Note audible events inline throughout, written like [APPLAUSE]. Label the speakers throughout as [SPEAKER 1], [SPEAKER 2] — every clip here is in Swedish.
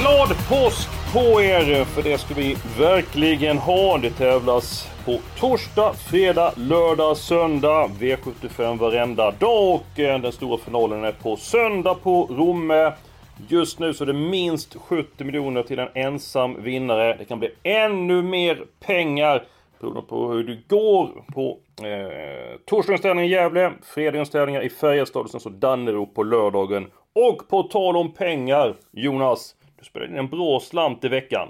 [SPEAKER 1] Glad påsk på er! För det ska vi verkligen ha. Det tävlas på torsdag, fredag, lördag, söndag. V75 varenda dag och eh, den stora finalen är på söndag på Romme. Just nu så är det minst 70 miljoner till en ensam vinnare. Det kan bli ännu mer pengar beroende på hur det går på eh, torsdagens tävling i Gävle, fredagens tävlingar i Färjestad och sen så Dannero på lördagen. Och på tal om pengar, Jonas. Du spelade in en bra slant i veckan.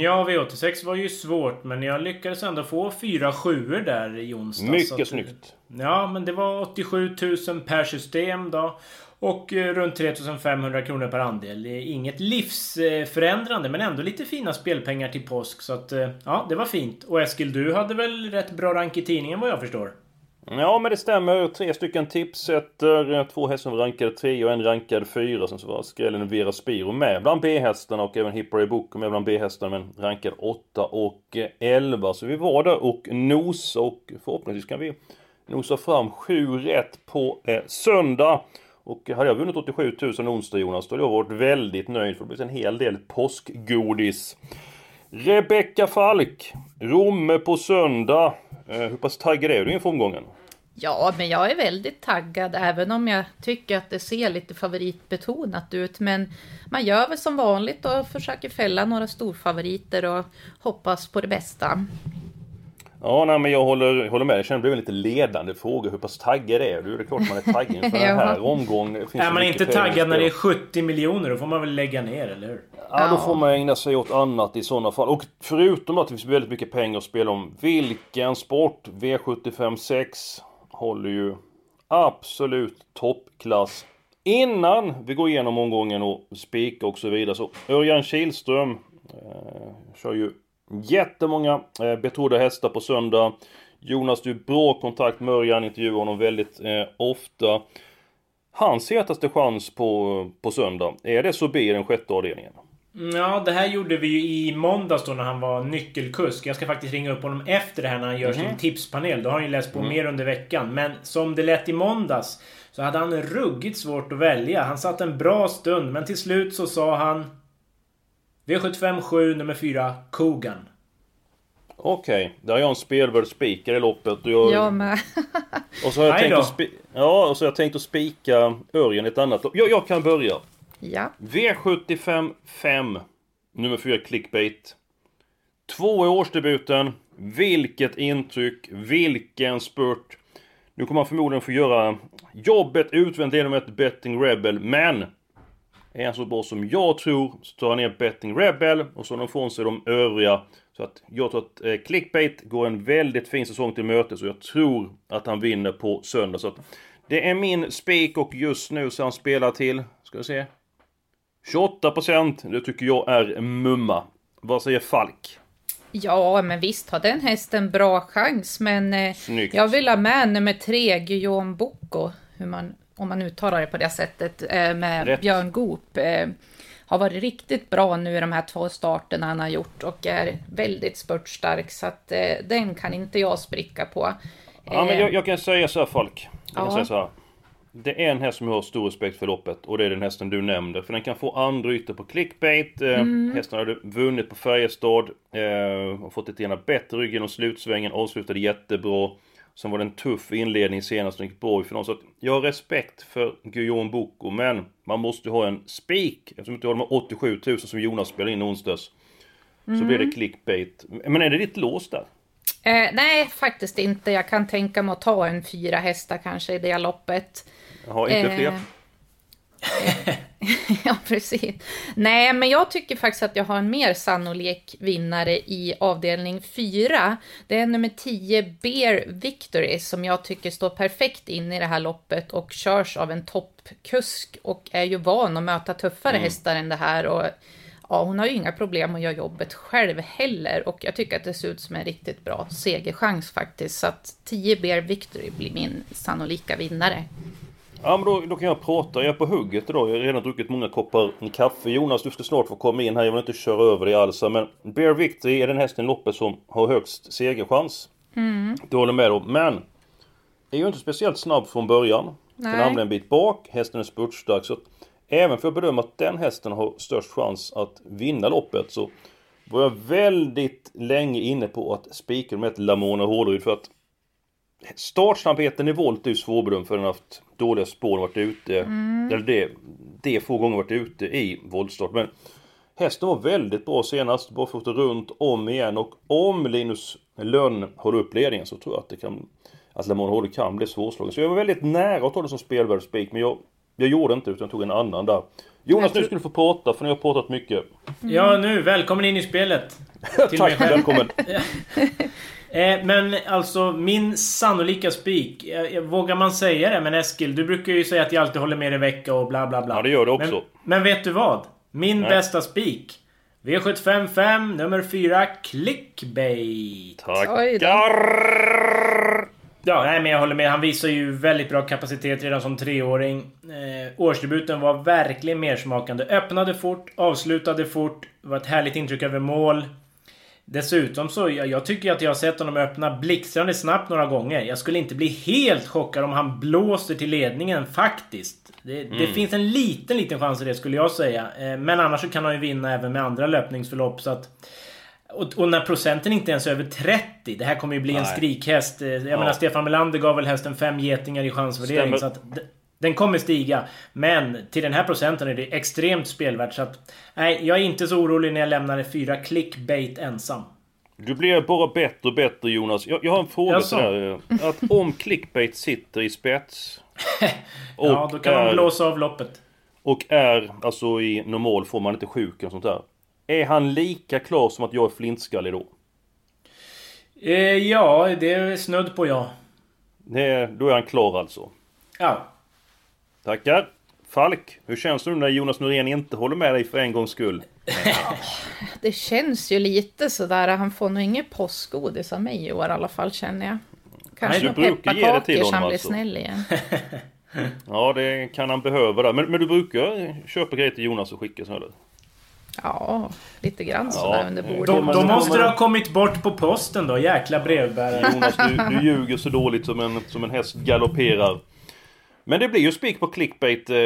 [SPEAKER 2] Ja, V86 var ju svårt, men jag lyckades ändå få fyra sjuor där i onsdags.
[SPEAKER 1] Mycket
[SPEAKER 2] att-
[SPEAKER 1] snyggt.
[SPEAKER 2] Ja, men det var 87 000 per system då. Och eh, runt 3500 kronor per andel. Inget livsförändrande, men ändå lite fina spelpengar till påsk. Så att, eh, ja, det var fint. Och Eskil, du hade väl rätt bra rank i tidningen vad jag förstår?
[SPEAKER 1] Ja, men det stämmer. Tre stycken tipsetter, eh, två hästar som rankade tre och en rankad fyra. Sen så var skrällen Vera Spiro med bland B-hästarna och även Hipporay Book med bland B-hästarna men rankad 8 och eh, 11. Så vi var där och nos och förhoppningsvis kan vi nosa fram sju rätt på eh, söndag. Och hade jag vunnit 87 000 onsdag Jonas, då hade jag varit väldigt nöjd för det blir en hel del påskgodis. Rebecka Falk, Romme på söndag. Eh, hur pass taggad är du inför omgången?
[SPEAKER 3] Ja, men jag är väldigt taggad även om jag tycker att det ser lite favoritbetonat ut. Men man gör väl som vanligt och försöker fälla några storfavoriter och hoppas på det bästa.
[SPEAKER 1] Ja, nej, men jag håller, håller med. Jag känner det blir en lite ledande fråga. Hur pass taggad är du? Det är klart man är taggad inför [LAUGHS] den här omgången.
[SPEAKER 2] Är man inte taggad när det är
[SPEAKER 1] spela.
[SPEAKER 2] 70 miljoner, då får man väl lägga ner, eller hur?
[SPEAKER 1] Ja, då får man ägna sig åt annat i sådana fall. Och förutom att det finns väldigt mycket pengar att spela om. Vilken sport? V75 6 håller ju absolut toppklass. Innan vi går igenom omgången och spika och så vidare så Örjan Kihlström eh, kör ju jättemånga eh, betrodda hästar på söndag. Jonas, du har bra kontakt med Örjan, intervjuar honom väldigt eh, ofta. Hans hetaste chans på, på söndag, är det Sobi i den sjätte avdelningen?
[SPEAKER 2] Ja, det här gjorde vi ju i måndags då när han var nyckelkusk. Jag ska faktiskt ringa upp honom efter det här när han gör sin tipspanel. Då har han ju läst på mer under veckan. Men som det lät i måndags så hade han ruggigt svårt att välja. Han satt en bra stund, men till slut så sa han... V75 7, nummer 4, Kogan.
[SPEAKER 1] Okej, där har jag en spelvärd i loppet och jag...
[SPEAKER 3] Jag med.
[SPEAKER 1] Och så har jag tänkt att spi- Ja, och så har jag tänkt att spika Örjan i ett annat lopp. Jag, jag kan börja.
[SPEAKER 3] Ja.
[SPEAKER 1] V75 5. Nummer 4 clickbait. Två i årsdebuten. Vilket intryck. Vilken spurt. Nu kommer han förmodligen få göra jobbet utvänt genom ett betting rebel, men är han så bra som jag tror så tar han ner betting rebel och så har de från sig de övriga. Så att jag tror att eh, clickbait går en väldigt fin säsong till mötes och jag tror att han vinner på söndag. Så att det är min spik och just nu så han spelar till, ska vi se, 28% det tycker jag är mumma. Vad säger Falk?
[SPEAKER 3] Ja, men visst har den hästen bra chans, men eh,
[SPEAKER 1] Snyggt.
[SPEAKER 3] jag vill ha med nummer tre, Guillaume Bocco, hur man, om man uttalar det på det sättet, eh, med
[SPEAKER 1] Rätt.
[SPEAKER 3] Björn Goop. Eh, har varit riktigt bra nu i de här två starterna han har gjort och är väldigt spurtstark, så att den kan inte jag spricka på.
[SPEAKER 1] Ja, men jag, jag kan säga så här Falk. Jag kan
[SPEAKER 3] Ja.
[SPEAKER 1] säga så här. Det är en häst som jag har stor respekt för loppet och det är den hästen du nämnde. För den kan få andra ytor på clickbait. Eh, Hästen hade vunnit på Färjestad. Eh, och fått lite grann bättre rygg genom slutsvängen. Avslutade jättebra. Sen var det en tuff inledning senast och gick bra i final. Så att jag har respekt för Guillaume Bocco. Men man måste ju ha en spik. Eftersom inte har de här 87 000 som Jonas spelade in onsdags. Så blir det clickbait. Men är det ditt lås där?
[SPEAKER 3] Eh, nej, faktiskt inte. Jag kan tänka mig att ta en fyra hästar kanske i det loppet.
[SPEAKER 1] Jag har inte
[SPEAKER 3] Eh,
[SPEAKER 1] fler. [LAUGHS]
[SPEAKER 3] ja, precis. Nej, men jag tycker faktiskt att jag har en mer sannolik vinnare i avdelning 4. Det är nummer 10, Bear Victory, som jag tycker står perfekt in i det här loppet och körs av en toppkusk och är ju van att möta tuffare mm. hästar än det här. Och ja, hon har ju inga problem att göra jobbet själv heller och jag tycker att det ser ut som en riktigt bra segerchans faktiskt. Så att 10 Bear Victory blir min sannolika vinnare.
[SPEAKER 1] Ja men då, då kan jag prata, jag är på hugget idag. Jag har redan druckit många koppar kaffe. Jonas du ska snart få komma in här, jag vill inte köra över dig alls. Men Bear Victory är den hästen i loppet som har högst segerchans. Mm. Du håller med om. Men är ju inte speciellt snabb från början. Nej. Den hamnar en bit bak, hästen är spurtstark. Så även för att bedöma att den hästen har störst chans att vinna loppet så var jag väldigt länge inne på att spika med ett Lamona Hårderyd för att Startsnabbheten i volt är ju svårbedömd för den har haft dåliga spår och varit ute. Mm. Eller det, det få gånger varit ute i voltstart. Men hästen var väldigt bra senast. Bara fått runt om igen. Och om Linus Lönn håller upp ledningen så tror jag att det kan att Lamon Hårder kan bli svårslagen. Så jag var väldigt nära att ta det som spelvärdsspik. Men jag, jag gjorde inte utan tog en annan där. Jonas, nu ska du få prata för ni har pratat mycket.
[SPEAKER 2] Mm. Ja, nu. Välkommen in i spelet. [LAUGHS]
[SPEAKER 1] Tack, välkommen. [LAUGHS]
[SPEAKER 2] Eh, men alltså min sannolika spik. Eh, vågar man säga det? Men Eskil, du brukar ju säga att jag alltid håller med i vecka och bla bla bla.
[SPEAKER 1] Ja, det gör du också.
[SPEAKER 2] Men, men vet du vad? Min Nej. bästa spik. V755 nummer 4 Clickbait.
[SPEAKER 1] Tackar!
[SPEAKER 2] Ja, nej, men jag håller med. Han visar ju väldigt bra kapacitet redan som treåring. Eh, årsdebuten var verkligen mersmakande. Öppnade fort, avslutade fort. Det var ett härligt intryck över mål. Dessutom så, jag, jag tycker att jag har sett honom öppna blixtrande snabbt några gånger. Jag skulle inte bli helt chockad om han blåser till ledningen faktiskt. Det, mm. det finns en liten, liten chans i det skulle jag säga. Eh, men annars så kan han ju vinna även med andra löpningsförlopp så att... Och, och, när procenten inte ens är över 30. Det här kommer ju bli Nej. en skrikhäst. Eh, jag ja. menar Stefan Melander gav väl hästen fem getingar i chansvärdering. Stämmer. Så att den kommer stiga. Men till den här procenten är det extremt spelvärt. Så att, nej, jag är inte så orolig när jag lämnar fyra clickbait ensam.
[SPEAKER 1] Du blir bara bättre och bättre Jonas. Jag, jag har en fråga till dig. Att om clickbait sitter i spets. [LAUGHS]
[SPEAKER 2] ja, då kan är, man blåsa av loppet.
[SPEAKER 1] Och är alltså i normal form, man inte sjuk och sånt där. Är han lika klar som att jag är flintskallig då?
[SPEAKER 2] Eh, ja, det är snudd på ja.
[SPEAKER 1] Det, då är han klar alltså?
[SPEAKER 2] Ja.
[SPEAKER 1] Tackar. Falk, hur känns det nu när Jonas Norén inte håller med dig för en gångs skull? [LAUGHS]
[SPEAKER 3] det känns ju lite sådär. Han får nog inget påskgodis av mig i år i alla fall känner jag. Kanske några pepparkakor så han blir alltså. snäll igen. [LAUGHS]
[SPEAKER 1] ja, det kan han behöva där. Men, men du brukar köpa grejer till Jonas och skicka så eller?
[SPEAKER 3] Ja, lite grann sådär under bordet.
[SPEAKER 2] Då, då måste du ha kommit bort på posten då, jäkla brevbärare.
[SPEAKER 1] Jonas, du, du ljuger så dåligt som en, som en häst galopperar. Men det blir ju spik på clickbait. Eh,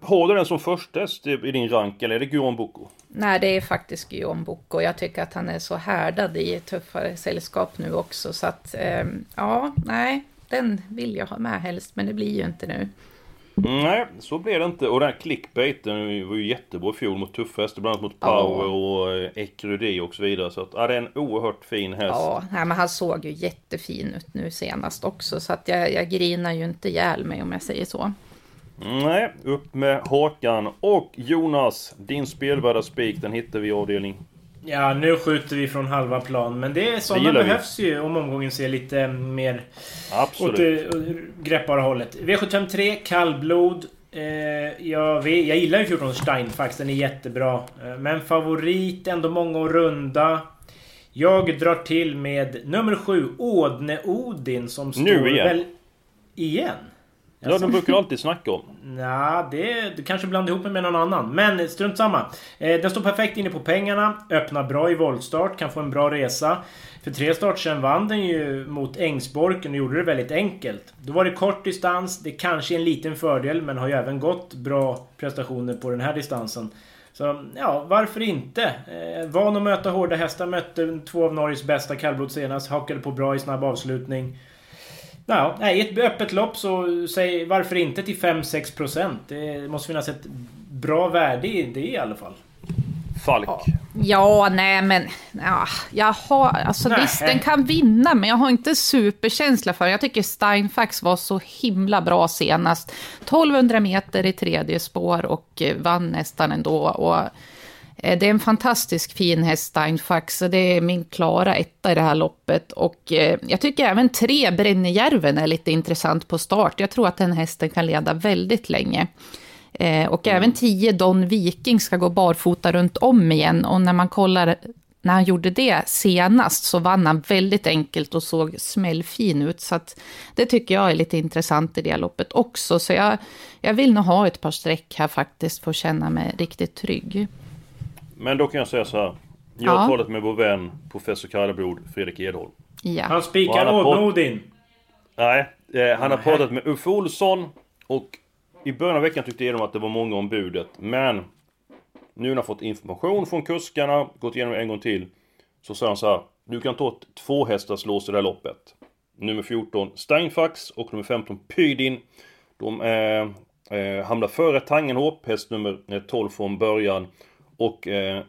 [SPEAKER 1] har du den som första häst i din rank eller är det Guillaume Bocco?
[SPEAKER 3] Nej, det är faktiskt Guillaume Bocco. Jag tycker att han är så härdad i tuffare sällskap nu också. Så att, eh, ja, nej, den vill jag ha med helst, men det blir ju inte nu.
[SPEAKER 1] Nej, så blev det inte. Och den här clickbaiten var ju jättebra i fjol mot tuffa hästar. Bland annat mot Power ja. och eh, Ecrudy och så vidare. Så att, ja, det är en oerhört fin häst.
[SPEAKER 3] Ja, men han såg ju jättefin ut nu senast också. Så att jag, jag grinar ju inte ihjäl mig om jag säger så.
[SPEAKER 1] Nej, upp med hakan. Och Jonas, din spelvärda spik, den hittar vi i avdelning
[SPEAKER 2] Ja, nu skjuter vi från halva plan. Men det är sådana det behövs vi. ju om omgången ser lite mer
[SPEAKER 1] Absolut. åt det
[SPEAKER 2] greppbara hållet. V753, kallblod. Eh, jag, jag gillar ju 14 Steinfax, den är jättebra. Eh, men favorit, ändå många att runda. Jag drar till med nummer 7, Ådne Odin som står...
[SPEAKER 1] Nu igen? Väl,
[SPEAKER 2] igen?
[SPEAKER 1] Ja, de brukar alltid snacka om.
[SPEAKER 2] Ja, det du kanske blandar ihop med någon annan. Men strunt samma. Eh, den står perfekt inne på pengarna. Öppnar bra i voltstart. Kan få en bra resa. För tre start sen vann den ju mot Ängsborken och gjorde det väldigt enkelt. Då var det kort distans. Det kanske är en liten fördel men har ju även gått bra prestationer på den här distansen. Så ja, varför inte? Eh, van att möta hårda hästar. Mötte två av Norges bästa kallblod senast. Hakade på bra i snabb avslutning. Ja, nej, i ett öppet lopp så säg varför inte till 5-6%. Det måste finnas ett bra värde i det i alla fall.
[SPEAKER 1] Falk.
[SPEAKER 3] Ja, nej men... Ja, jag har, alltså
[SPEAKER 2] Nej.
[SPEAKER 3] visst, den kan vinna, men jag har inte superkänsla för den. Jag tycker Steinfax var så himla bra senast. 1200 meter i tredje spår och eh, vann nästan ändå. Och, det är en fantastisk fin häst, Steinfax. så Det är min klara etta i det här loppet. Och eh, jag tycker även tre Brennejärven är lite intressant på start. Jag tror att den hästen kan leda väldigt länge. Eh, och även 10 Don Viking ska gå barfota runt om igen. Och när man kollar när han gjorde det senast så vann han väldigt enkelt och såg smällfin ut. Så det tycker jag är lite intressant i det loppet också. Så jag, jag vill nog ha ett par streck här faktiskt för att känna mig riktigt trygg.
[SPEAKER 1] Men då kan jag säga så här. Jag har
[SPEAKER 3] Ja.
[SPEAKER 1] talat med vår vän, professor Kalleblod, Fredrik Edholm.
[SPEAKER 3] Ja.
[SPEAKER 2] Han spikar Odd-Odin.
[SPEAKER 1] Nej, eh, han har pratat med Uffe Olsson och i början av veckan tyckte Edholm att det var många om budet. Men nu när han fått information från kuskarna, gått igenom en gång till. Så sa han så här. Du kan ta ett tvåhästarslås i det här loppet. Nummer 14 Steinfax och nummer 15 Pydin. De eh, eh, hamnar före Tangenhop, häst nummer eh, 12 från början. Och eh,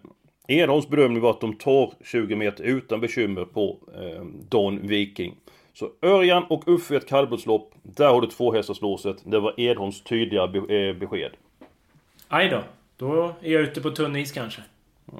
[SPEAKER 1] Edholms bedömning var att de tar 20 meter utan bekymmer på eh, Don Viking. Så Örjan och Uffe i ett kallblodslopp. Där har du tvåhästarslåset. Det var Edholms tydliga be- eh, besked.
[SPEAKER 2] Aj då. Då är jag ute på tunn is kanske.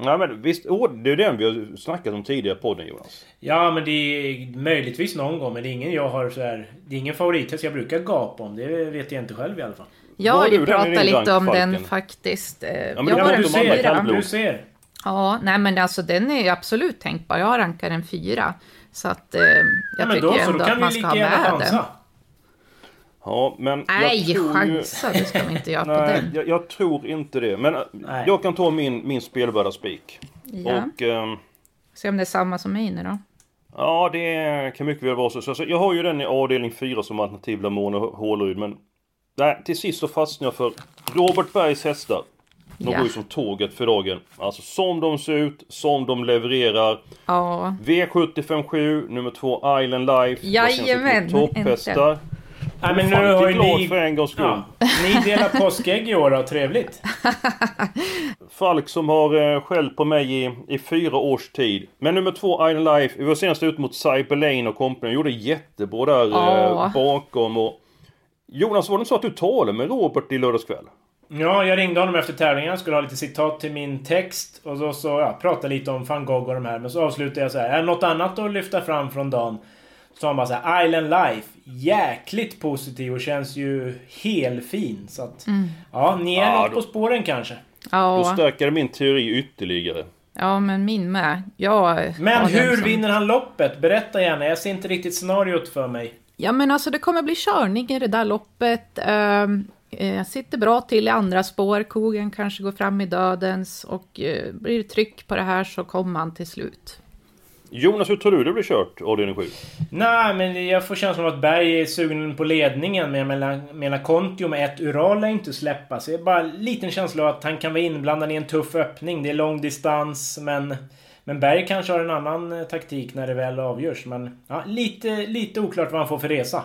[SPEAKER 1] Nej men visst, det är den vi har snackat om tidigare i podden Jonas.
[SPEAKER 2] Ja, men det är möjligtvis någon gång. Men det är ingen jag har så här... Det är ingen favorithäst jag brukar gapa om. Det vet jag inte själv i alla fall.
[SPEAKER 3] Jag har ju
[SPEAKER 1] den
[SPEAKER 3] pratat lite om den faktiskt. Eh,
[SPEAKER 1] men
[SPEAKER 3] jag har
[SPEAKER 1] var
[SPEAKER 2] men
[SPEAKER 3] en
[SPEAKER 2] du ser.
[SPEAKER 3] Ja, nej men alltså den är ju absolut tänkbar. Jag rankar en fyra. Så att eh, jag
[SPEAKER 2] Ja, men
[SPEAKER 3] tycker
[SPEAKER 2] då
[SPEAKER 3] ändå
[SPEAKER 2] Då
[SPEAKER 3] att
[SPEAKER 2] kan
[SPEAKER 3] man ska ha med den.
[SPEAKER 1] Ja men
[SPEAKER 3] Nej,
[SPEAKER 1] tror
[SPEAKER 3] chansa, det ska vi inte göra på
[SPEAKER 1] Nej,
[SPEAKER 3] den.
[SPEAKER 1] jag, jag tror inte det. Men
[SPEAKER 2] Nej.
[SPEAKER 1] jag kan ta min, min spelvärda spik.
[SPEAKER 3] Ja.
[SPEAKER 1] Och... ehm,
[SPEAKER 3] Se om det är samma som mig nu då.
[SPEAKER 1] Ja, det kan mycket väl vara så. så alltså, jag har ju den i avdelning 4 som alternativ Lamone och Håleryd, men... Nej, till sist så fastnade jag för Robert Bergs hästar. De
[SPEAKER 3] Ja.
[SPEAKER 1] går ju som tåget för dagen. Alltså som de ser ut, som de levererar.
[SPEAKER 3] Ja,
[SPEAKER 1] V757, nummer 2 Island Life.
[SPEAKER 3] Jajamän,
[SPEAKER 1] Topphästar.
[SPEAKER 2] Nej, men nu har ju ni...
[SPEAKER 1] för en gångs skull.
[SPEAKER 2] Ja, ni delar påskägg i år då. Trevligt. [LAUGHS]
[SPEAKER 1] Falk som har eh, skällt på mig i, i fyra års tid. Men nummer två, Island Life. Vi var senast ut mot Cyber Lane och company. Gjorde jättebra där
[SPEAKER 3] Ja.
[SPEAKER 1] eh, bakom. Och... Jonas, var det så att du talade med Robert i lördags kväll?
[SPEAKER 2] Ja, jag ringde honom efter tävlingen. Jag skulle ha lite citat till min text. Och så, så ja, pratade lite om van Gogh och de här. Men så avslutade jag så här. Är något annat att lyfta fram från dagen? Så han bara så här. Island Life. Jäkligt positiv och känns ju helfin. Så att... Ja, ni är
[SPEAKER 1] Ja,
[SPEAKER 2] något
[SPEAKER 1] då-
[SPEAKER 2] på spåren kanske.
[SPEAKER 1] Då
[SPEAKER 3] ja,
[SPEAKER 1] stärker det min teori ytterligare.
[SPEAKER 3] ja, men min med. Jag
[SPEAKER 2] Men hur vinner han loppet? Berätta gärna. Jag ser inte riktigt scenariot för mig.
[SPEAKER 3] Ja, men alltså det kommer bli körning i det där loppet. Ehm, eh, sitter bra till i andra spår. Kogen kanske går fram i dödens och eh, blir det tryck på det här så kommer han till slut.
[SPEAKER 1] Jonas, hur tror du det blir kört, avdelning 7?
[SPEAKER 2] Nej, men jag får känslan av att Berg är sugen på ledningen. Men jag menar, menar Kontio med ett Ural lär inte släppa. Så jag har bara en liten känsla av att han kan vara inblandad i en tuff öppning. Det är lång distans, men... Men Berg kanske har en annan eh, taktik när det väl avgörs. Men ja, lite, lite oklart vad han får för resa.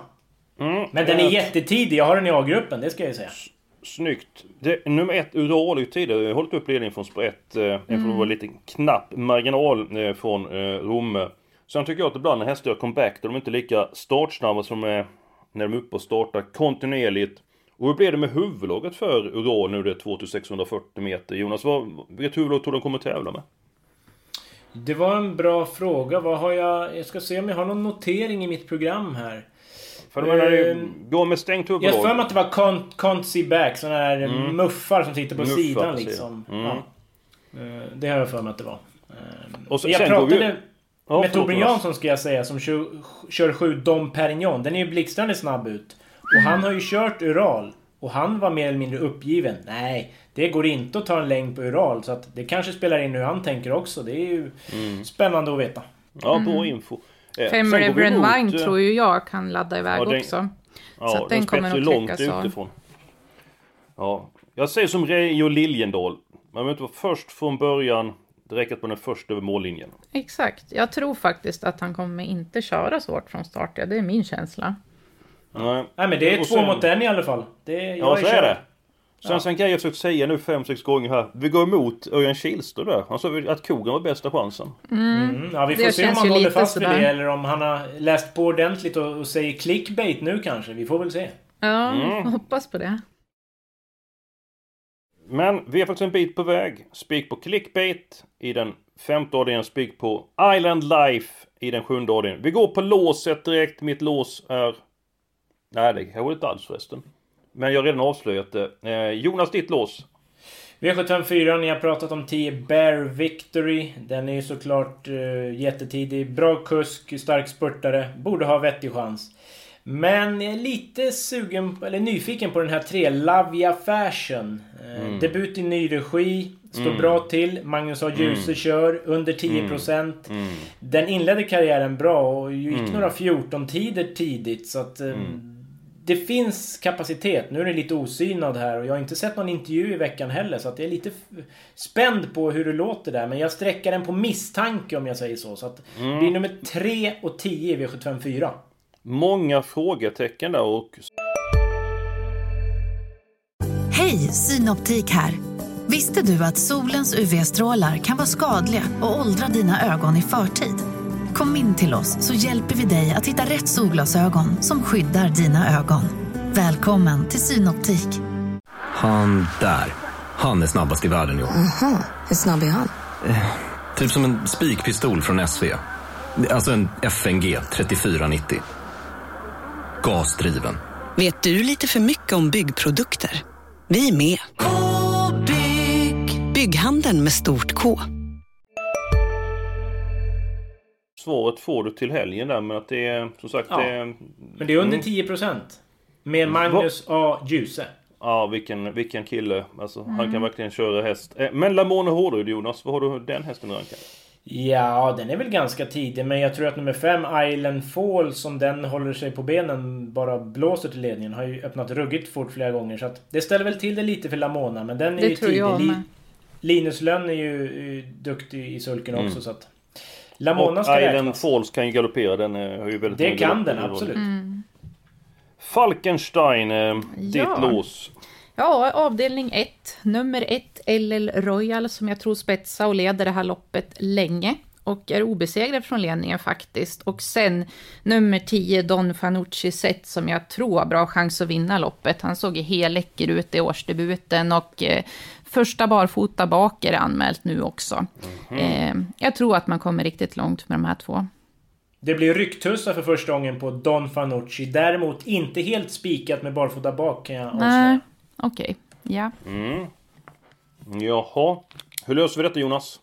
[SPEAKER 1] Mm,
[SPEAKER 2] Men den är
[SPEAKER 1] eh,
[SPEAKER 2] jättetidig. Jag har den i A-gruppen, det ska jag säga.
[SPEAKER 1] Snyggt. Det, nummer ett, Ural ju tidigare hållit upp ledningen från spår 1. Eh, mm. Det var lite knapp marginal eh, från eh, Romme. Sen tycker jag att ibland när hästar gör comeback, då är de inte lika startsnabba som eh, när de är uppe och startar kontinuerligt. Och hur blev det med huvudlaget för Ural nu det är 2640 meter? Jonas, vad, vilket huvudlag tror du de kommer tävla med?
[SPEAKER 2] Det var en bra fråga. Vad har jag... Jag ska se om jag har någon notering i mitt program här.
[SPEAKER 1] För jag
[SPEAKER 2] Ehm,
[SPEAKER 1] går med stängt
[SPEAKER 2] Jag har
[SPEAKER 1] huvudlag.
[SPEAKER 2] för mig att det var Con- Can't see back, såna här muffar som sitter på
[SPEAKER 1] Muffar,
[SPEAKER 2] sidan liksom.
[SPEAKER 1] Mm.
[SPEAKER 2] Ja. Eh, Det har jag för mig att det var. Eh,
[SPEAKER 1] Och så-
[SPEAKER 2] jag
[SPEAKER 1] går vi-
[SPEAKER 2] pratade
[SPEAKER 1] Ja,
[SPEAKER 2] med Torbjörn. Jansson ska jag säga, som kör, kör sju Dom Perignon. Den är ju blixtrande snabb ut. Och han har ju kört Ural. Och han var mer eller mindre uppgiven. Nej, det går inte att ta en längd på Ural. Så att det kanske spelar in hur han tänker också. Det är ju
[SPEAKER 1] Mm.
[SPEAKER 2] spännande att veta.
[SPEAKER 1] Ja, bra info. Eh,
[SPEAKER 3] Fem Reverend
[SPEAKER 1] mot,
[SPEAKER 3] Wine
[SPEAKER 1] eh,
[SPEAKER 3] tror ju jag kan ladda iväg
[SPEAKER 1] Ja, den-
[SPEAKER 3] också.
[SPEAKER 1] Ja,
[SPEAKER 3] Så att den kommer
[SPEAKER 1] spetsar
[SPEAKER 3] nog
[SPEAKER 1] ju långt
[SPEAKER 3] tryckas av.
[SPEAKER 1] utifrån. Ja, jag säger som Reijo Liljendal. Man behöver inte vara först från början. Det räcker att man är först över mållinjen.
[SPEAKER 3] Exakt. Jag tror faktiskt att han kommer inte köra så hårt från start. Ja, det är min känsla.
[SPEAKER 1] Nej,
[SPEAKER 2] Nej men det är två
[SPEAKER 1] sen-
[SPEAKER 2] mot en i alla fall. Det, jag
[SPEAKER 1] Ja, så är det. Sen, sen kan jag försökt säga nu fem, sex gånger här. Vi går emot Örjan Kihlström där. Han sa att Kogan var bästa chansen.
[SPEAKER 2] Mm, ja, vi får
[SPEAKER 3] Det
[SPEAKER 2] se om
[SPEAKER 3] känns
[SPEAKER 2] han håller
[SPEAKER 3] lite
[SPEAKER 2] fast vid det eller om han har läst på ordentligt och, och säger clickbait nu kanske. Vi får väl se.
[SPEAKER 3] Ja,
[SPEAKER 1] Mm.
[SPEAKER 3] hoppas på det.
[SPEAKER 1] Men vi är faktiskt en bit på väg. Spik på clickbait i den femte avdelningen. Spik på Island Life i den sjunde avdelningen. Vi går på låset direkt. Mitt lås är... Nej, det har jag inte alls förresten. Men jag har redan avslöjat det. Eh, Jonas, ditt lås?
[SPEAKER 2] V754, ni har pratat om 10 Bear Victory. Den är ju såklart uh, jättetidig. Bra kusk, stark spurtare. Borde ha vettig chans. Men jag är lite sugen, eller nyfiken på den här 3 Lavia Fashion. Eh, Debut i ny regi. Står bra till. Magnus A. Djuse kör. Under 10%. Den inledde karriären bra och gick några 14-tider tidigt. Så att... det finns kapacitet. Nu är det lite osynad här och jag har inte sett någon intervju i veckan heller så att jag är lite spänd på hur det låter där. Men jag sträcker den på misstanke om jag säger så. Så att det blir nummer 3 och 10 i V754.
[SPEAKER 1] Många frågetecken där och...
[SPEAKER 4] Hej, Synoptik här. Visste du att solens UV-strålar kan vara skadliga och åldra dina ögon i förtid? Kom in till oss så hjälper vi dig att hitta rätt solglasögon som skyddar dina ögon. Välkommen till Synoptik.
[SPEAKER 5] Han där. Han är snabbast i världen i år.
[SPEAKER 6] Hur snabb är han?
[SPEAKER 5] Typ som en spikpistol från SV. Alltså en FNG 3490. Gasdriven.
[SPEAKER 6] Vet du lite för mycket om byggprodukter? Vi är med. -bygg. Bygghandeln med stort K.
[SPEAKER 1] Svaret får du till helgen där men att det är som sagt
[SPEAKER 2] Ja.
[SPEAKER 1] det är...
[SPEAKER 2] Men det är under 10%. Med Magnus A. Djuse.
[SPEAKER 1] Ja vilken, vilken kille. Alltså han kan verkligen köra häst. Eh, Men Lamone Hårryd Jonas, vad har du den hästen rankad?
[SPEAKER 2] Ja, den är väl ganska tidig. Men jag tror att nummer 5, Island Fall, som den håller sig på benen, bara blåser till ledningen. Har ju öppnat ruggigt fort flera gånger. Så att det ställer väl till det lite för Lamona. Men den är
[SPEAKER 3] Det
[SPEAKER 2] ju
[SPEAKER 3] tror
[SPEAKER 2] tidig.
[SPEAKER 3] jag
[SPEAKER 2] Li-
[SPEAKER 3] med.
[SPEAKER 2] Linus Lönn är ju eh, duktig i sulken också så att... Lamona
[SPEAKER 1] Och
[SPEAKER 2] ska
[SPEAKER 1] Island
[SPEAKER 2] räknas.
[SPEAKER 1] Falls kan ju galoppera. Den eh, har ju väldigt
[SPEAKER 2] Det kan den, absolut.
[SPEAKER 3] Mm.
[SPEAKER 1] Falkenstein, eh, ditt
[SPEAKER 3] Ja.
[SPEAKER 1] lås.
[SPEAKER 3] Ja, avdelning 1. Nummer 1, LL Royal, som jag tror spetsar och leder det här loppet länge. Och är obesegrad från ledningen faktiskt. Och sen nummer 10, Don Fanucci Set, som jag tror har bra chans att vinna loppet. Han såg ju helläcker ut i årsdebuten och eh, första barfota bak är anmält nu också. Eh, jag tror att man kommer riktigt långt med de här två.
[SPEAKER 2] Det blir rycktussar för första gången på Don Fanucci. Däremot inte helt spikat med barfota bak kan jag avslöja.
[SPEAKER 3] Okej. Ja.
[SPEAKER 1] Jaha. Hur löser vi detta Jonas?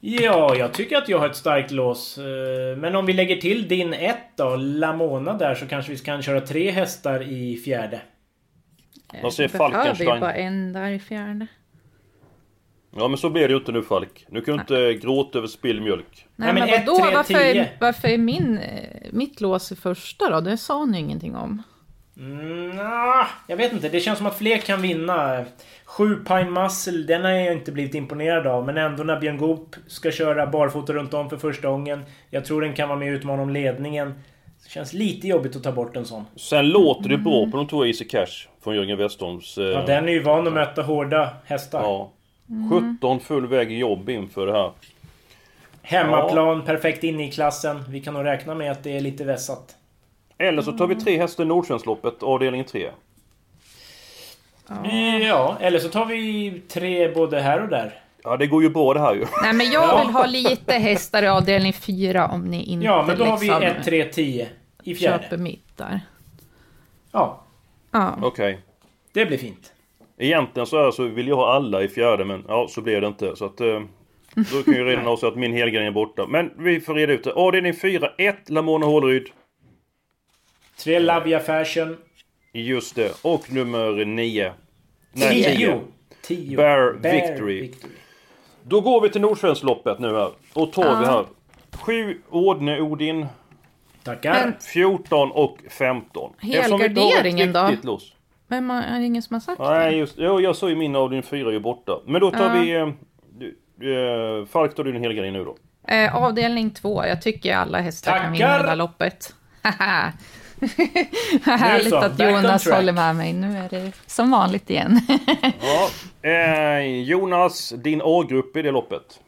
[SPEAKER 2] Ja, jag tycker att jag har ett starkt lås. Eh, Men om vi lägger till din ett då, Lamona där, så kanske vi kan köra tre hästar i fjärde.
[SPEAKER 1] Vad säger
[SPEAKER 3] Behöver ju
[SPEAKER 1] Falkenstein?
[SPEAKER 3] bara en där i fjärde.
[SPEAKER 1] Ja men så blir det ju inte nu Falk. Nu kan du inte gråta över spilld mjölk.
[SPEAKER 3] Nej,
[SPEAKER 2] Nej, men
[SPEAKER 3] men, vadå? varför, varför är min, eh, mitt lås i första då? Det sa ni ingenting om.
[SPEAKER 2] Mm, nah, jag vet inte, det känns som att fler kan vinna. Sju Pine Muscle, den har jag inte blivit imponerad av. Men ändå när Björn Goop ska köra barfota runt om för första gången. Jag tror den kan vara med och utmana om ledningen. Det känns lite jobbigt att ta bort en sån.
[SPEAKER 1] Sen låter det bra på de två Easy Cash från Jörgen Westholms... Eh,
[SPEAKER 2] Ja, den är ju van att möta hårda hästar.
[SPEAKER 1] ja. 17 full väg jobb inför det här.
[SPEAKER 2] Hemmaplan, perfekt inne i klassen. Vi kan nog räkna med att det är lite vässat.
[SPEAKER 1] Eller så tar vi tre hästar i Nordsjönloppet, avdelning 3.
[SPEAKER 2] Ja, eller så tar vi tre både här och där.
[SPEAKER 1] Ja det går ju bra det här ju.
[SPEAKER 3] Nej, men jag vill ha lite hästar i avdelning fyra om ni inte
[SPEAKER 2] Ja, men då har vi
[SPEAKER 3] liksom
[SPEAKER 2] 1, 3, 10 i fjärde.
[SPEAKER 3] köper mitt där.
[SPEAKER 2] Ja,
[SPEAKER 3] Ja.
[SPEAKER 1] Okej.
[SPEAKER 2] det blir fint.
[SPEAKER 1] Egentligen så, är, så vill jag ha alla i fjärde men ja så blev det inte. Så att... Eh, då kan jag ju redan [LAUGHS] avslöja att min helgardin är borta. Men vi får reda ut det. Avdelning 4, 1 Lamona Håleryd.
[SPEAKER 2] Tre Lavia Fashion.
[SPEAKER 1] Just det. Och nummer 9. Nej,
[SPEAKER 2] 10.
[SPEAKER 1] 10.
[SPEAKER 2] 10.
[SPEAKER 1] Bear Victory. Då går vi till Nordsjönloppet nu här. Och tar vi här. 7 Ordne Odin.
[SPEAKER 2] Tackar.
[SPEAKER 1] 14 och 15. Eftersom vi inte har ett
[SPEAKER 3] Helgarderingen då?
[SPEAKER 1] Lås.
[SPEAKER 3] Men man, är det ingen som har sagt
[SPEAKER 1] Nej
[SPEAKER 3] det?
[SPEAKER 1] just Jo jag sa ju min avdelning 4 är ju borta. Men då tar
[SPEAKER 3] Ja.
[SPEAKER 1] vi... Eh, eh, Falk tar du din helgardin nu då.
[SPEAKER 3] Eh, avdelning två. Jag tycker alla hästar kan vinna
[SPEAKER 2] Tackar!
[SPEAKER 3] det där loppet. [LAUGHS] [LAUGHS] Härligt
[SPEAKER 2] så,
[SPEAKER 3] att Jonas håller med mig. Nu är det som vanligt igen. [LAUGHS]
[SPEAKER 1] Ja. Eh, Jonas, din A-grupp i det loppet?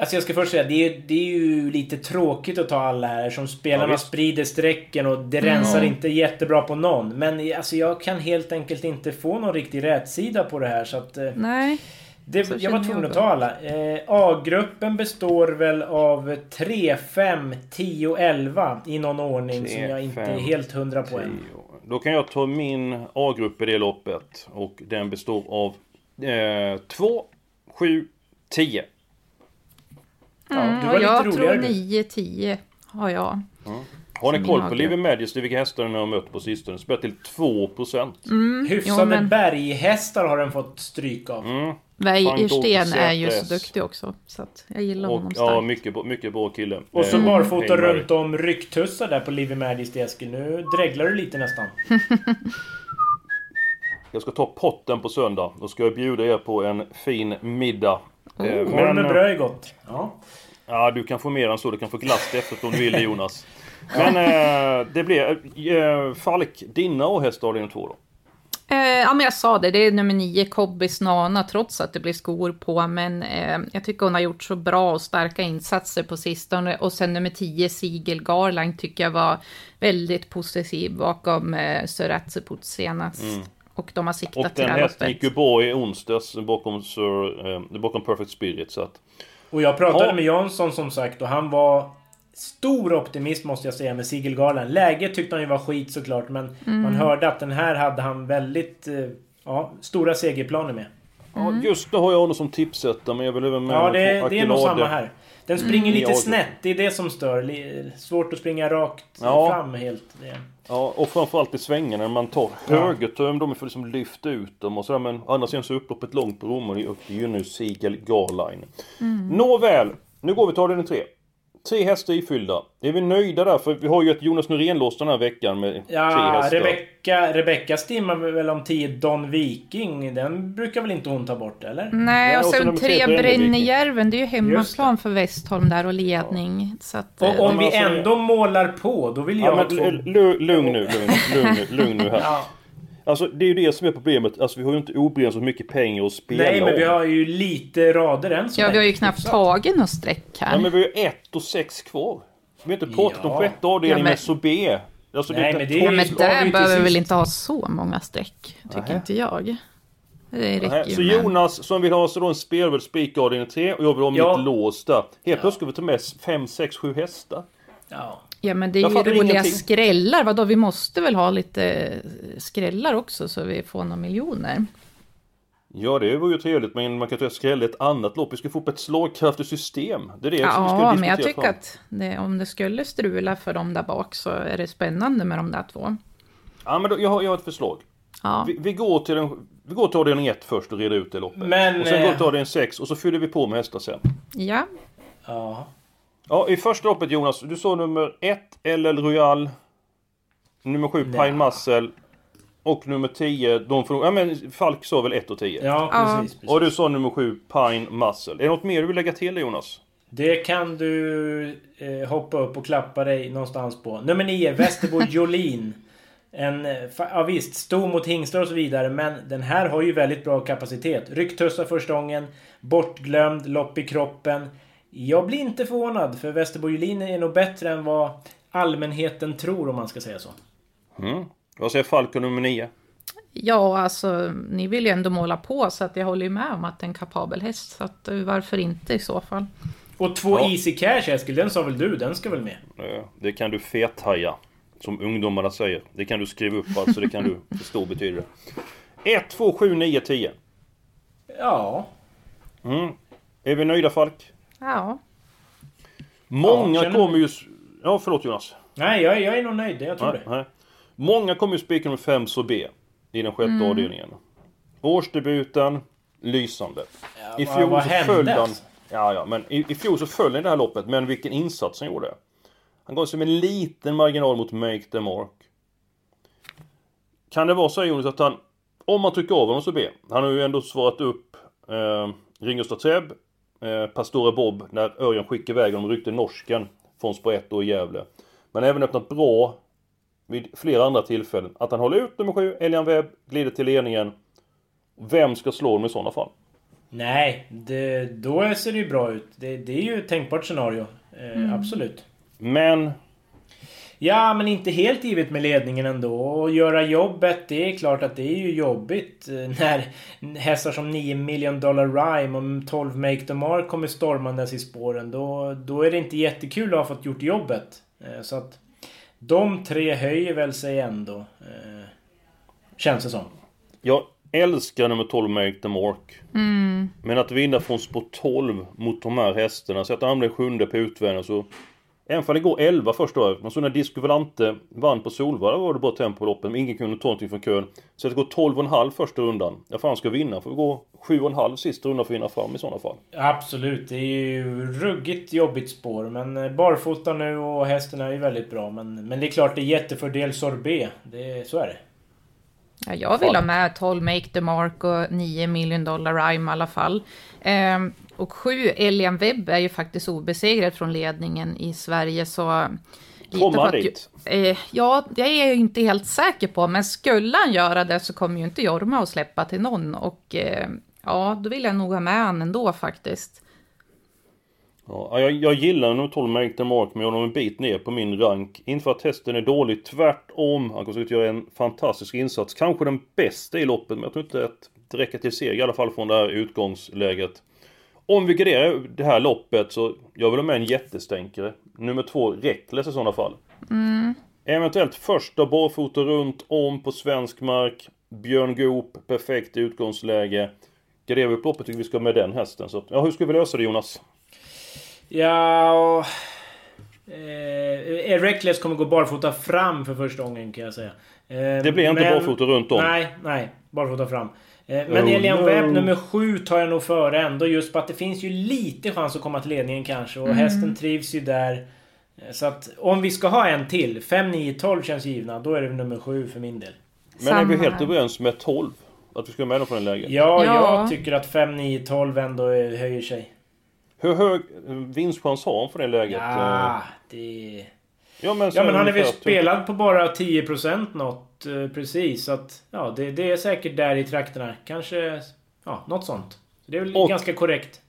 [SPEAKER 2] Alltså jag ska först säga, det är, ju- det är ju lite tråkigt att ta alla här som spelarna
[SPEAKER 1] Ja,
[SPEAKER 2] sprider strecken och det rensar inte jättebra på någon. Men alltså jag kan helt enkelt inte få någon riktig rätsida på det här så att... eh,
[SPEAKER 3] Nej.
[SPEAKER 2] Det, jag var tvungen att ta alla. Eh, A-gruppen består väl av 3, 5, 10, 11 i någon ordning som jag inte är helt hundra på än.
[SPEAKER 1] Då kan jag ta min A-grupp i det loppet. Och den består av 2, 7, 10.
[SPEAKER 2] Ja, du
[SPEAKER 3] Mm,
[SPEAKER 2] var
[SPEAKER 3] och jag tror
[SPEAKER 2] roligare du.
[SPEAKER 3] 9-10 har jag.
[SPEAKER 1] Har ni koll på. Livy Majesty, vilka hästar den har mött på sistone? Spelar till 2%.
[SPEAKER 3] Mm,
[SPEAKER 2] Hyfsade
[SPEAKER 3] jo, men
[SPEAKER 2] berghästar har den fått stryk av.
[SPEAKER 1] Mm.
[SPEAKER 3] Wäjersten är ju så duktig också. Så att jag gillar
[SPEAKER 1] Och,
[SPEAKER 3] honom
[SPEAKER 1] ja,
[SPEAKER 3] starkt.
[SPEAKER 1] mycket, bra- mycket bra kille.
[SPEAKER 2] Och så
[SPEAKER 1] Eh,
[SPEAKER 2] barfota
[SPEAKER 1] Mary.
[SPEAKER 2] runt om rycktussar där på Livy Majesty Eskil. Nu dreglar du lite nästan. [LAUGHS]
[SPEAKER 1] Jag ska ta potten på söndag. Då ska jag bjuda er på en fin middag. Eh,
[SPEAKER 2] Korv med bröd är gott. Ja.
[SPEAKER 1] Ja, du kan få mer än så. Du kan få glass efteråt om du vill det Jonas. Men eh, det blir... Eh, Falk, dina A-hästar avdelning 2 då?
[SPEAKER 3] Eh, ja, men jag sa det, det är nummer nio, Kobbis Nana, trots att det blir skor på. Men eh, jag tycker hon har gjort så bra och starka insatser på sistone. Och sen nummer tio, Sigel Garland, tycker jag var väldigt positiv bakom eh, Sir Atzeput senast. Och de har siktat
[SPEAKER 1] Mm. Och
[SPEAKER 3] till
[SPEAKER 1] den
[SPEAKER 3] det här
[SPEAKER 1] hästen gick
[SPEAKER 3] loppet.
[SPEAKER 1] ju bra i onsdags bakom, Sir, eh, bakom Perfect Spirit. Så att,
[SPEAKER 2] Och jag pratade
[SPEAKER 1] Ja.
[SPEAKER 2] med Jansson som sagt och han var stor optimist måste jag säga med Sigel Garland. Läget tyckte han ju var skit såklart men
[SPEAKER 3] Mm.
[SPEAKER 2] man hörde att den här hade han väldigt eh, ja, stora segerplaner med.
[SPEAKER 1] ja, just nu har jag honom som tipsättare men jag vill även med
[SPEAKER 2] Ja, det, det är nog samma här. Den springer
[SPEAKER 1] Mm.
[SPEAKER 2] lite
[SPEAKER 1] Ja,
[SPEAKER 2] snett, det är det som stör. Svårt att springa rakt
[SPEAKER 1] Ja.
[SPEAKER 2] fram helt. Det.
[SPEAKER 1] Ja, och framförallt i svängarna när man tar högertöm, de får liksom lyfta ut dem och sådär. Men andra sidan så är upploppet långt på Rom och det är upp till ju nu Sigel Garline. Nåväl, nu går vi till avdelning tre. Tre hästar ifyllda. Är vi nöjda där? För vi har ju ett Jonas Norén-lås den här veckan med tre
[SPEAKER 2] Ja,
[SPEAKER 1] hästar.
[SPEAKER 2] Rebecka, Rebecka stimmar väl om 10 Don Viking. Den brukar väl inte hon ta bort, eller?
[SPEAKER 3] Nej,
[SPEAKER 1] Ja,
[SPEAKER 3] och
[SPEAKER 1] och så
[SPEAKER 3] sen
[SPEAKER 1] tre,
[SPEAKER 3] tre. Brännejärven, det är ju hemmaplan för Westholm där och ledning. Så att, eh,
[SPEAKER 2] Och om
[SPEAKER 1] men
[SPEAKER 2] vi ändå målar på, då vill jag
[SPEAKER 1] Ja, men lugn nu, lugn, lugn, nu, lugn nu här. [LAUGHS]
[SPEAKER 2] Ja.
[SPEAKER 1] Alltså det är ju det som är problemet. Alltså vi har ju inte obegränsat mycket pengar att spela
[SPEAKER 2] Nej, men vi har ju lite rader än så
[SPEAKER 3] ja, vi har ju knappt tagit något streck här.
[SPEAKER 1] Ja, men vi har ju ett och sex kvar. Vi har inte pratat
[SPEAKER 2] Ja.
[SPEAKER 1] om sjätte avdelningen
[SPEAKER 3] Ja, men-
[SPEAKER 1] med Sobé. Alltså,
[SPEAKER 2] Nej,
[SPEAKER 1] det
[SPEAKER 2] men det är
[SPEAKER 3] Ja,
[SPEAKER 2] ju-
[SPEAKER 3] men där behöver vi väl inte ha så många streck, tycker
[SPEAKER 1] Nähä.
[SPEAKER 3] inte jag. Det
[SPEAKER 1] Nej, Så. Jonas som vill ha så då en spelvärd spik avdelning 3 och jag vill ha
[SPEAKER 2] Ja.
[SPEAKER 1] mitt lås där. Helt plötsligt ska vi ta med 5, 6, 7 hästar.
[SPEAKER 2] Ja.
[SPEAKER 3] Ja, men det är
[SPEAKER 1] Jag
[SPEAKER 3] ju roliga
[SPEAKER 1] ingenting.
[SPEAKER 3] skrällar. Vadå, vi måste väl ha lite skrällar också så vi får några miljoner.
[SPEAKER 1] Ja det var ju trevligt men man kan ta skrälla ett annat lopp. Vi ska få upp ett slagkraftigt system. Det är det som vi ska
[SPEAKER 3] Ja, men jag tycker
[SPEAKER 1] fram.
[SPEAKER 3] att det, om det skulle strula för dem där bak så är det spännande med de där två.
[SPEAKER 1] Ja men då, jag, har, jag har ett förslag.
[SPEAKER 3] Ja,
[SPEAKER 1] Vi, vi, går till vi går till avdelning 1 först och reder ut det loppet.
[SPEAKER 2] Men,
[SPEAKER 1] och sen går vi
[SPEAKER 2] eh,
[SPEAKER 1] till avdelning 6 och så fyller vi på med hästar sen.
[SPEAKER 3] ja.
[SPEAKER 2] Ja.
[SPEAKER 1] Ja, i första loppet Jonas, du sa nummer 1 LL Royal. Nummer 7
[SPEAKER 2] Nej.
[SPEAKER 1] Pine Muscle. Och nummer 10, de får, ja men Falk sa väl 1 och 10?
[SPEAKER 2] Ja, precis. precis.
[SPEAKER 1] Och du sa nummer 7 Pine Muscle. Är det något mer du vill lägga till Jonas?
[SPEAKER 2] Det kan du eh, hoppa upp och klappa dig någonstans på. Nummer 9, Västerbo [LAUGHS] Jolin. En, eh, ja visst, stor mot hingstar och så vidare, men den här har ju väldigt bra kapacitet. Rycktussar första gången, bortglömd, lopp i kroppen. Jag blir inte förvånad, för Västerbo Jolin är nog bättre än vad allmänheten tror, om man ska säga så.
[SPEAKER 1] Mm. Vad säger Falk och nummer 9?
[SPEAKER 3] ja, alltså ni vill ju ändå måla på så att jag håller ju med om att det är en kapabel häst. Så att, eh, varför inte i så fall?
[SPEAKER 2] Och två
[SPEAKER 1] Ja.
[SPEAKER 2] Easy Cash, Eskil, den sa väl du? Den ska väl med?
[SPEAKER 1] Det kan du fethaja. Som ungdomarna säger. Det kan du skriva upp alltså, det kan du [LAUGHS] förstå betyder det. 1, 2, 7, 9, 10.
[SPEAKER 2] Ja.
[SPEAKER 1] Mm. Är vi nöjda Falk?
[SPEAKER 3] Ja,
[SPEAKER 1] Många
[SPEAKER 2] Ja,
[SPEAKER 1] kommer ju... Ja, förlåt Jonas.
[SPEAKER 2] Nej, jag, jag är nog nöjd. Jag tror
[SPEAKER 1] Nej,
[SPEAKER 2] det.
[SPEAKER 1] nej. Många kommer ju spika nummer 5 så B. I den sjätte
[SPEAKER 2] Mm.
[SPEAKER 1] avdelningen. Årsdebuten. Lysande. I
[SPEAKER 2] vad-
[SPEAKER 1] fjol
[SPEAKER 2] vad
[SPEAKER 1] så
[SPEAKER 2] hände
[SPEAKER 1] föll han...
[SPEAKER 2] alltså?
[SPEAKER 1] Ja, ja, men i, i fjol så föll han i det här loppet. Men vilken insats han gjorde. Han gav sig med en liten marginal mot Make the Mark. Kan det vara så Jonas att han... Om man trycker av honom så B. Han har ju ändå svarat upp eh, Ringo Statreb, eh, Pastora Bob när Örjan skickade iväg honom och ryckte norsken från spår 1 då i Gävle. Men även öppnat bra vid flera andra tillfällen att han håller ut nummer 7, Elian Webb, glider till ledningen. Vem ska slå dem i sådana fall?
[SPEAKER 2] Nej, det, då ser det ju bra ut. Det, det är ju ett tänkbart scenario. Eh, Absolut.
[SPEAKER 1] Men
[SPEAKER 2] Ja, men inte helt givet med ledningen ändå. Och göra jobbet, det är klart att det är ju jobbigt eh, när hästar som 9 million dollar rhyme och 12 make the mark kommer stormandes i spåren. Då, då är det inte jättekul att ha fått gjort jobbet. Eh, Så att de tre höjer väl sig ändå. eh, Känns det som.
[SPEAKER 1] jag älskar nummer 12 Make the Mark. Men att vinna från spår 12 mot de här hästarna, så att han blev sjunde på utvändigt så... Även om det går 11 första året, men så när Disco Volante vann på Solvalla var det bra tempo på loppen, men ingen kunde ta någonting från kön. Så att det går 12,5 första rundan. Ja, fan ska vinna får vi gå 7,5 sista rundan för att vinna fram i sådana fall.
[SPEAKER 2] Absolut, det är ju ruggigt jobbigt spår. Men eh, barfota nu och hästen är ju väldigt bra. Men, men det är klart det är jättefördel sorbet. Det, så är det.
[SPEAKER 3] Ja, jag vill ha med 12 Make the Mark och 9 Million Dollar Rhyme i alla fall. Ehm, och 7 Elian Webb är ju faktiskt obesegrad från ledningen i Sverige, så...
[SPEAKER 1] Kommer han
[SPEAKER 3] att
[SPEAKER 1] dit?
[SPEAKER 3] Eh, ja, det är jag ju inte helt säker på, men skulle han göra det så kommer ju inte Jorma att släppa till någon. Och eh, ja, då vill jag nog ha med han ändå faktiskt.
[SPEAKER 1] Ja, jag, jag gillar nummer 12 Make the Mark, men jag har honom en bit ner på min rank. Inte för att hästen är dålig, tvärtom. Han kommer säkert göra en fantastisk insats. Kanske den bästa i loppet, men jag tror inte att det räcker till seger i alla fall från det här utgångsläget. Om vi garderar det här loppet så jag vill ha med en jättestänkare. Nummer två, Reckless i sådana fall. Eventuellt första barfota runt om på svensk mark. Björn Goop, perfekt utgångsläge. Garderar vi upp loppet tycker vi ska med den hästen. Så, ja, hur ska vi lösa det Jonas?
[SPEAKER 2] Ja... Eh, Reckless kommer gå barfota fram för första gången kan jag säga. Eh,
[SPEAKER 1] Det blir inte barfota runt om.
[SPEAKER 2] Nej, nej. Barfota fram. Eh, men
[SPEAKER 1] Oh,
[SPEAKER 2] Elian
[SPEAKER 1] no.
[SPEAKER 2] Webb nummer sju tar jag nog före ändå. Just på att det finns ju lite chans att komma till ledningen kanske. Och hästen trivs ju där. Eh, Så att om vi ska ha en till. 5, 9, 12 känns givna. Då är det nummer sju för min del.
[SPEAKER 1] Men är vi
[SPEAKER 3] Samma
[SPEAKER 1] helt
[SPEAKER 3] här.
[SPEAKER 1] överens med 12? Att vi ska med dem på den läget?
[SPEAKER 2] Ja,
[SPEAKER 3] Ja.
[SPEAKER 2] jag tycker att 5, 9, 12 ändå höjer sig.
[SPEAKER 1] Hur hög vinstchans har han för det läget?
[SPEAKER 2] Ja,
[SPEAKER 1] Eh,
[SPEAKER 2] det...
[SPEAKER 1] ja men,
[SPEAKER 2] Ja men han är väl
[SPEAKER 1] ungefär-
[SPEAKER 2] spelad på bara 10% något precis. Så att ja, det, det är säkert där i trakterna. Kanske ja, något sånt. Så det är väl
[SPEAKER 1] Och-
[SPEAKER 2] ganska korrekt.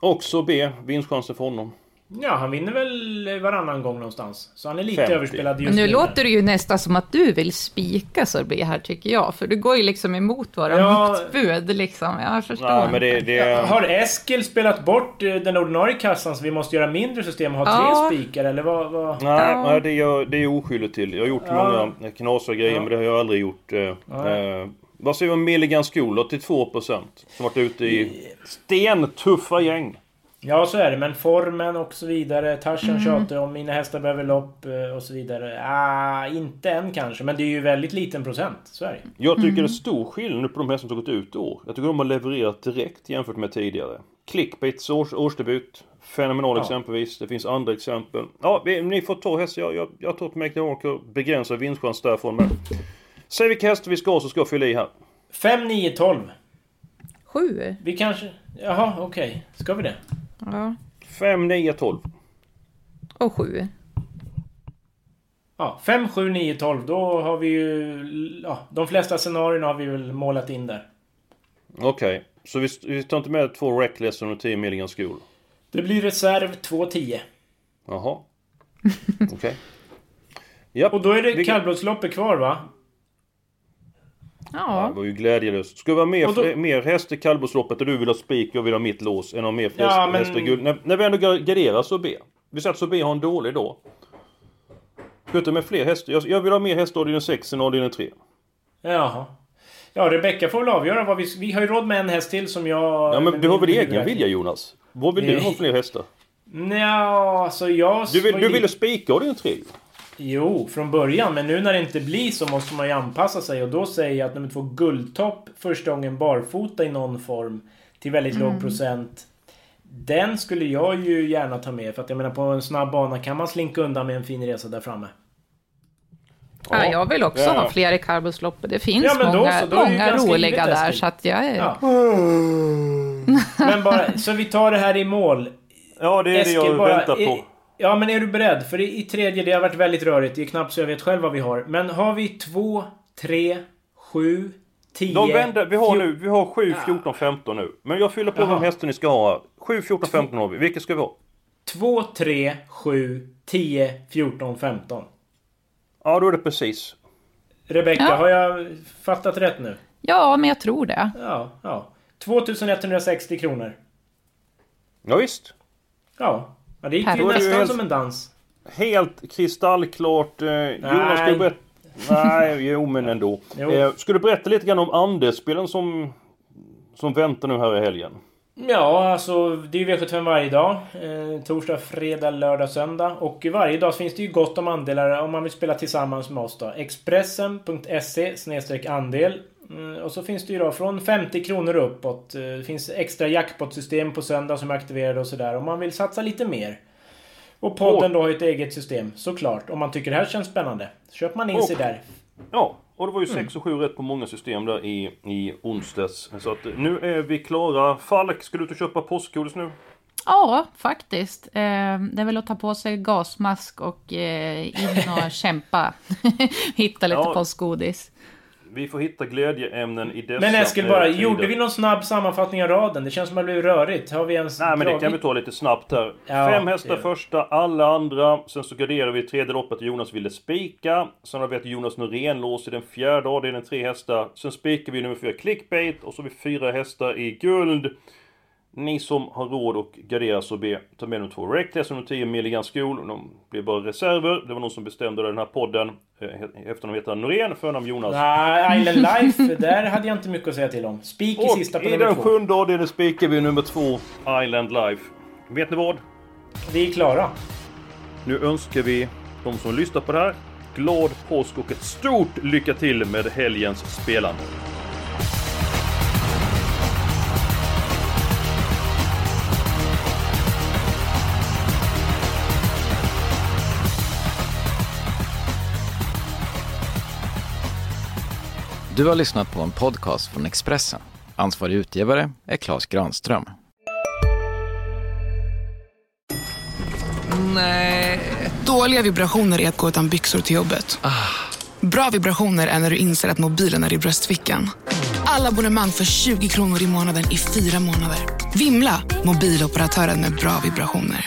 [SPEAKER 1] Också B, vinstchansen för honom.
[SPEAKER 2] Ja, han vinner väl varannan gång någonstans. Så han är lite
[SPEAKER 1] 50.
[SPEAKER 2] överspelad just
[SPEAKER 3] Men nu
[SPEAKER 2] nu.
[SPEAKER 3] låter det ju nästan som att du vill spika Sorbet här tycker jag, för du går ju liksom emot våra
[SPEAKER 2] Ja.
[SPEAKER 3] motbud liksom. Jag förstår
[SPEAKER 1] Nej men det, det
[SPEAKER 2] Har Eskil spelat bort eh, den ordinarie kassan så vi måste göra mindre system och ha
[SPEAKER 3] Ja.
[SPEAKER 2] tre spikar eller vad? vad?
[SPEAKER 1] Nej,
[SPEAKER 3] Ja.
[SPEAKER 1] nej det, är jag, det är oskyldig till. Jag har gjort
[SPEAKER 2] Ja.
[SPEAKER 1] många knasiga grejer
[SPEAKER 2] Ja.
[SPEAKER 1] men det har jag aldrig gjort. Eh, eh, vad säger vi om Milligan School 82% Som varit ute i stentuffa gäng.
[SPEAKER 2] Ja, så är det. Men formen och så vidare. Tarzan
[SPEAKER 3] Mm.
[SPEAKER 2] tjatar om mina hästar behöver lopp eh, och så vidare. Ah, inte än kanske. Men det är ju väldigt liten procent. Så är det.
[SPEAKER 1] Jag tycker
[SPEAKER 3] Mm.
[SPEAKER 1] det är stor skillnad på de hästar som gått ut i år. Jag tycker de har levererat direkt jämfört med tidigare. Clickbaits års, årsdebut. Fenomenal
[SPEAKER 2] Ja.
[SPEAKER 1] exempelvis. Det finns andra exempel. Ja, vi, ni får ta hästar. Jag, jag, jag tror att Make the Walker begränsar vinstchans därifrån. Men säg vilka hästar vi ska ha så ska jag fylla i här.
[SPEAKER 2] 5, 9, 12.
[SPEAKER 3] Sju?
[SPEAKER 2] Vi kanske... Jaha, okej. Ska vi det?
[SPEAKER 3] Ja.
[SPEAKER 1] 5, 9, 12.
[SPEAKER 3] Och sju.
[SPEAKER 2] Ja, 5, 7, 9, 12. Då har vi ju... Ja, de flesta scenarierna har vi väl målat in där.
[SPEAKER 1] Okej. Så vi, vi tar inte med två Reckless och 10 Milligan School?
[SPEAKER 2] Det blir reserv 2, 10.
[SPEAKER 1] Jaha. [LAUGHS] Okej. Ja,
[SPEAKER 2] Och då är det kallblodsloppet kvar va?
[SPEAKER 1] Det
[SPEAKER 3] Ja.
[SPEAKER 1] var ju glädjelöst. Ska vi ha mer,
[SPEAKER 2] då-
[SPEAKER 1] mer häst i kallblodsloppet och du vill ha spik och jag vill ha mitt lås än ha mer
[SPEAKER 2] Ja,
[SPEAKER 1] hästar
[SPEAKER 2] men-
[SPEAKER 1] hästar i guld? När, när vi ändå gar- garderar så B. Vi säger att så B har en dålig dag. Sluta med fler hästar. Jag, jag vill ha mer hästar avdelning 6 än avdelning 3.
[SPEAKER 2] Jaha. Ja, Rebecka får väl avgöra vad vi... Vi har ju råd med en häst till som jag...
[SPEAKER 1] Ja men du har väl egen vilja Jonas? Vad vill du
[SPEAKER 2] Nej.
[SPEAKER 1] ha fler hästar?
[SPEAKER 2] Nja, så jag...
[SPEAKER 1] Du, vill, du ville spika avdelning 3
[SPEAKER 2] Jo, från början. Men nu när det inte blir så måste man ju anpassa sig. Och då säger jag att nummer två, Guldtopp, första gången barfota i någon form. Till väldigt låg procent. Den skulle jag ju gärna ta med. För att jag menar på en snabb bana kan man slinka undan med en fin resa där framme.
[SPEAKER 3] Ja, jag vill också
[SPEAKER 1] Ja.
[SPEAKER 3] ha fler i karbosloppet. Det finns
[SPEAKER 2] Ja,
[SPEAKER 3] många,
[SPEAKER 2] så,
[SPEAKER 3] många roliga där, så att jag är...
[SPEAKER 2] Ja. [LAUGHS] Men bara, så vi tar det här i mål.
[SPEAKER 1] Ja det är
[SPEAKER 2] Eskil,
[SPEAKER 1] det jag
[SPEAKER 2] bara-
[SPEAKER 1] väntar på.
[SPEAKER 2] Ja, men är du beredd? För i, i tredje, det har varit väldigt rörigt. Det är knappt så jag vet själv vad vi har. Men har vi 2, 3, 7, 10...
[SPEAKER 1] De vänder, vi har nu, vi har 7, 14, 15 nu. Men jag fyller på
[SPEAKER 2] Jaha.
[SPEAKER 1] de hästar ni ska ha. 7, 14, 15 har vi. Vilka ska vi ha?
[SPEAKER 2] 2, 3, 7, 10, 14, 15.
[SPEAKER 1] Ja, då är det precis.
[SPEAKER 2] Rebecka,
[SPEAKER 3] Ja.
[SPEAKER 2] har jag fattat rätt nu?
[SPEAKER 3] Ja, men jag tror det.
[SPEAKER 2] Ja, ja. 2160 kronor.
[SPEAKER 1] Ja, visst.
[SPEAKER 2] Ja. Ja det gick ju nästan
[SPEAKER 1] helt-
[SPEAKER 2] som en dans.
[SPEAKER 1] Helt kristallklart. Eh, Jonas, ska du berätta... Nej, [LAUGHS] jo men ändå.
[SPEAKER 2] Jo.
[SPEAKER 1] Eh, ska du berätta lite grann om Anders-spelen som, som väntar nu här i helgen?
[SPEAKER 2] Ja, alltså det är ju V75 varje dag. Eh, torsdag, fredag, lördag, söndag. Och varje dag finns det ju gott om andelar om man vill spela tillsammans med oss då. Expressen.se andel. Mm, och så finns det ju då från 50 kronor uppåt. Eh, Det finns extra jackpot-system på söndag som är aktiverade och sådär. Om man vill satsa lite mer. Och podden då har ju ett eget system, såklart. Om man tycker det här känns spännande. Köper man in sig
[SPEAKER 1] Och-
[SPEAKER 2] där.
[SPEAKER 1] Ja, och det var ju
[SPEAKER 2] Mm.
[SPEAKER 1] 6 och 7 rätt på många system där i, i onsdags. Så att eh, nu är vi klara. Falk, ska du ut och köpa påskgodis nu?
[SPEAKER 3] Ja, faktiskt. Eh, det är väl att ta på sig gasmask och eh, in och [LAUGHS] kämpa. [LAUGHS] Hitta lite
[SPEAKER 1] Ja.
[SPEAKER 3] påskgodis.
[SPEAKER 1] Vi får hitta glädjeämnen i dessa
[SPEAKER 2] Men Eskil
[SPEAKER 1] eh,
[SPEAKER 2] bara,
[SPEAKER 1] tider.
[SPEAKER 2] gjorde vi någon snabb sammanfattning av raden? Det känns som att det blev rörigt. Har vi ens
[SPEAKER 1] Nej men det kan vi ta lite snabbt här.
[SPEAKER 2] Ja,
[SPEAKER 1] Fem hästar första, alla andra. Sen så garderar vi tredje loppet Jonas ville spika. Sen har vi ett Jonas Norén lås i den fjärde avdelningen, tre hästar. Sen spikar vi nummer fyra clickbait och så har vi fyra hästar i guld. Ni som har råd och garderar så be ta med nummer två Reckless och nummer 10 Milligan School. De blir bara reserver. Det var någon som bestämde den här podden. Eh, Efternamn heter Norén, förnamn Jonas.
[SPEAKER 2] Nej, Island Life, [LAUGHS] där hade jag inte mycket att säga till om. Spik i sista på
[SPEAKER 1] i
[SPEAKER 2] nummer
[SPEAKER 1] den
[SPEAKER 2] två.
[SPEAKER 1] sjunde avdelningen spikar vi nummer två Island Life. Vet ni vad?
[SPEAKER 2] Vi är klara.
[SPEAKER 1] Nu önskar vi de som lyssnar på det här glad påsk och ett stort lycka till med helgens spelande.
[SPEAKER 7] Du har lyssnat på en podcast från Expressen. Ansvarig utgivare är Klas Granström.
[SPEAKER 8] Dåliga vibrationer är att gå utan byxor till jobbet. Bra vibrationer är när du inser att mobilen är i bröstfickan. Alla abonnemang för 20 kronor i månaden i fyra månader. Vimla! Mobiloperatören med bra vibrationer.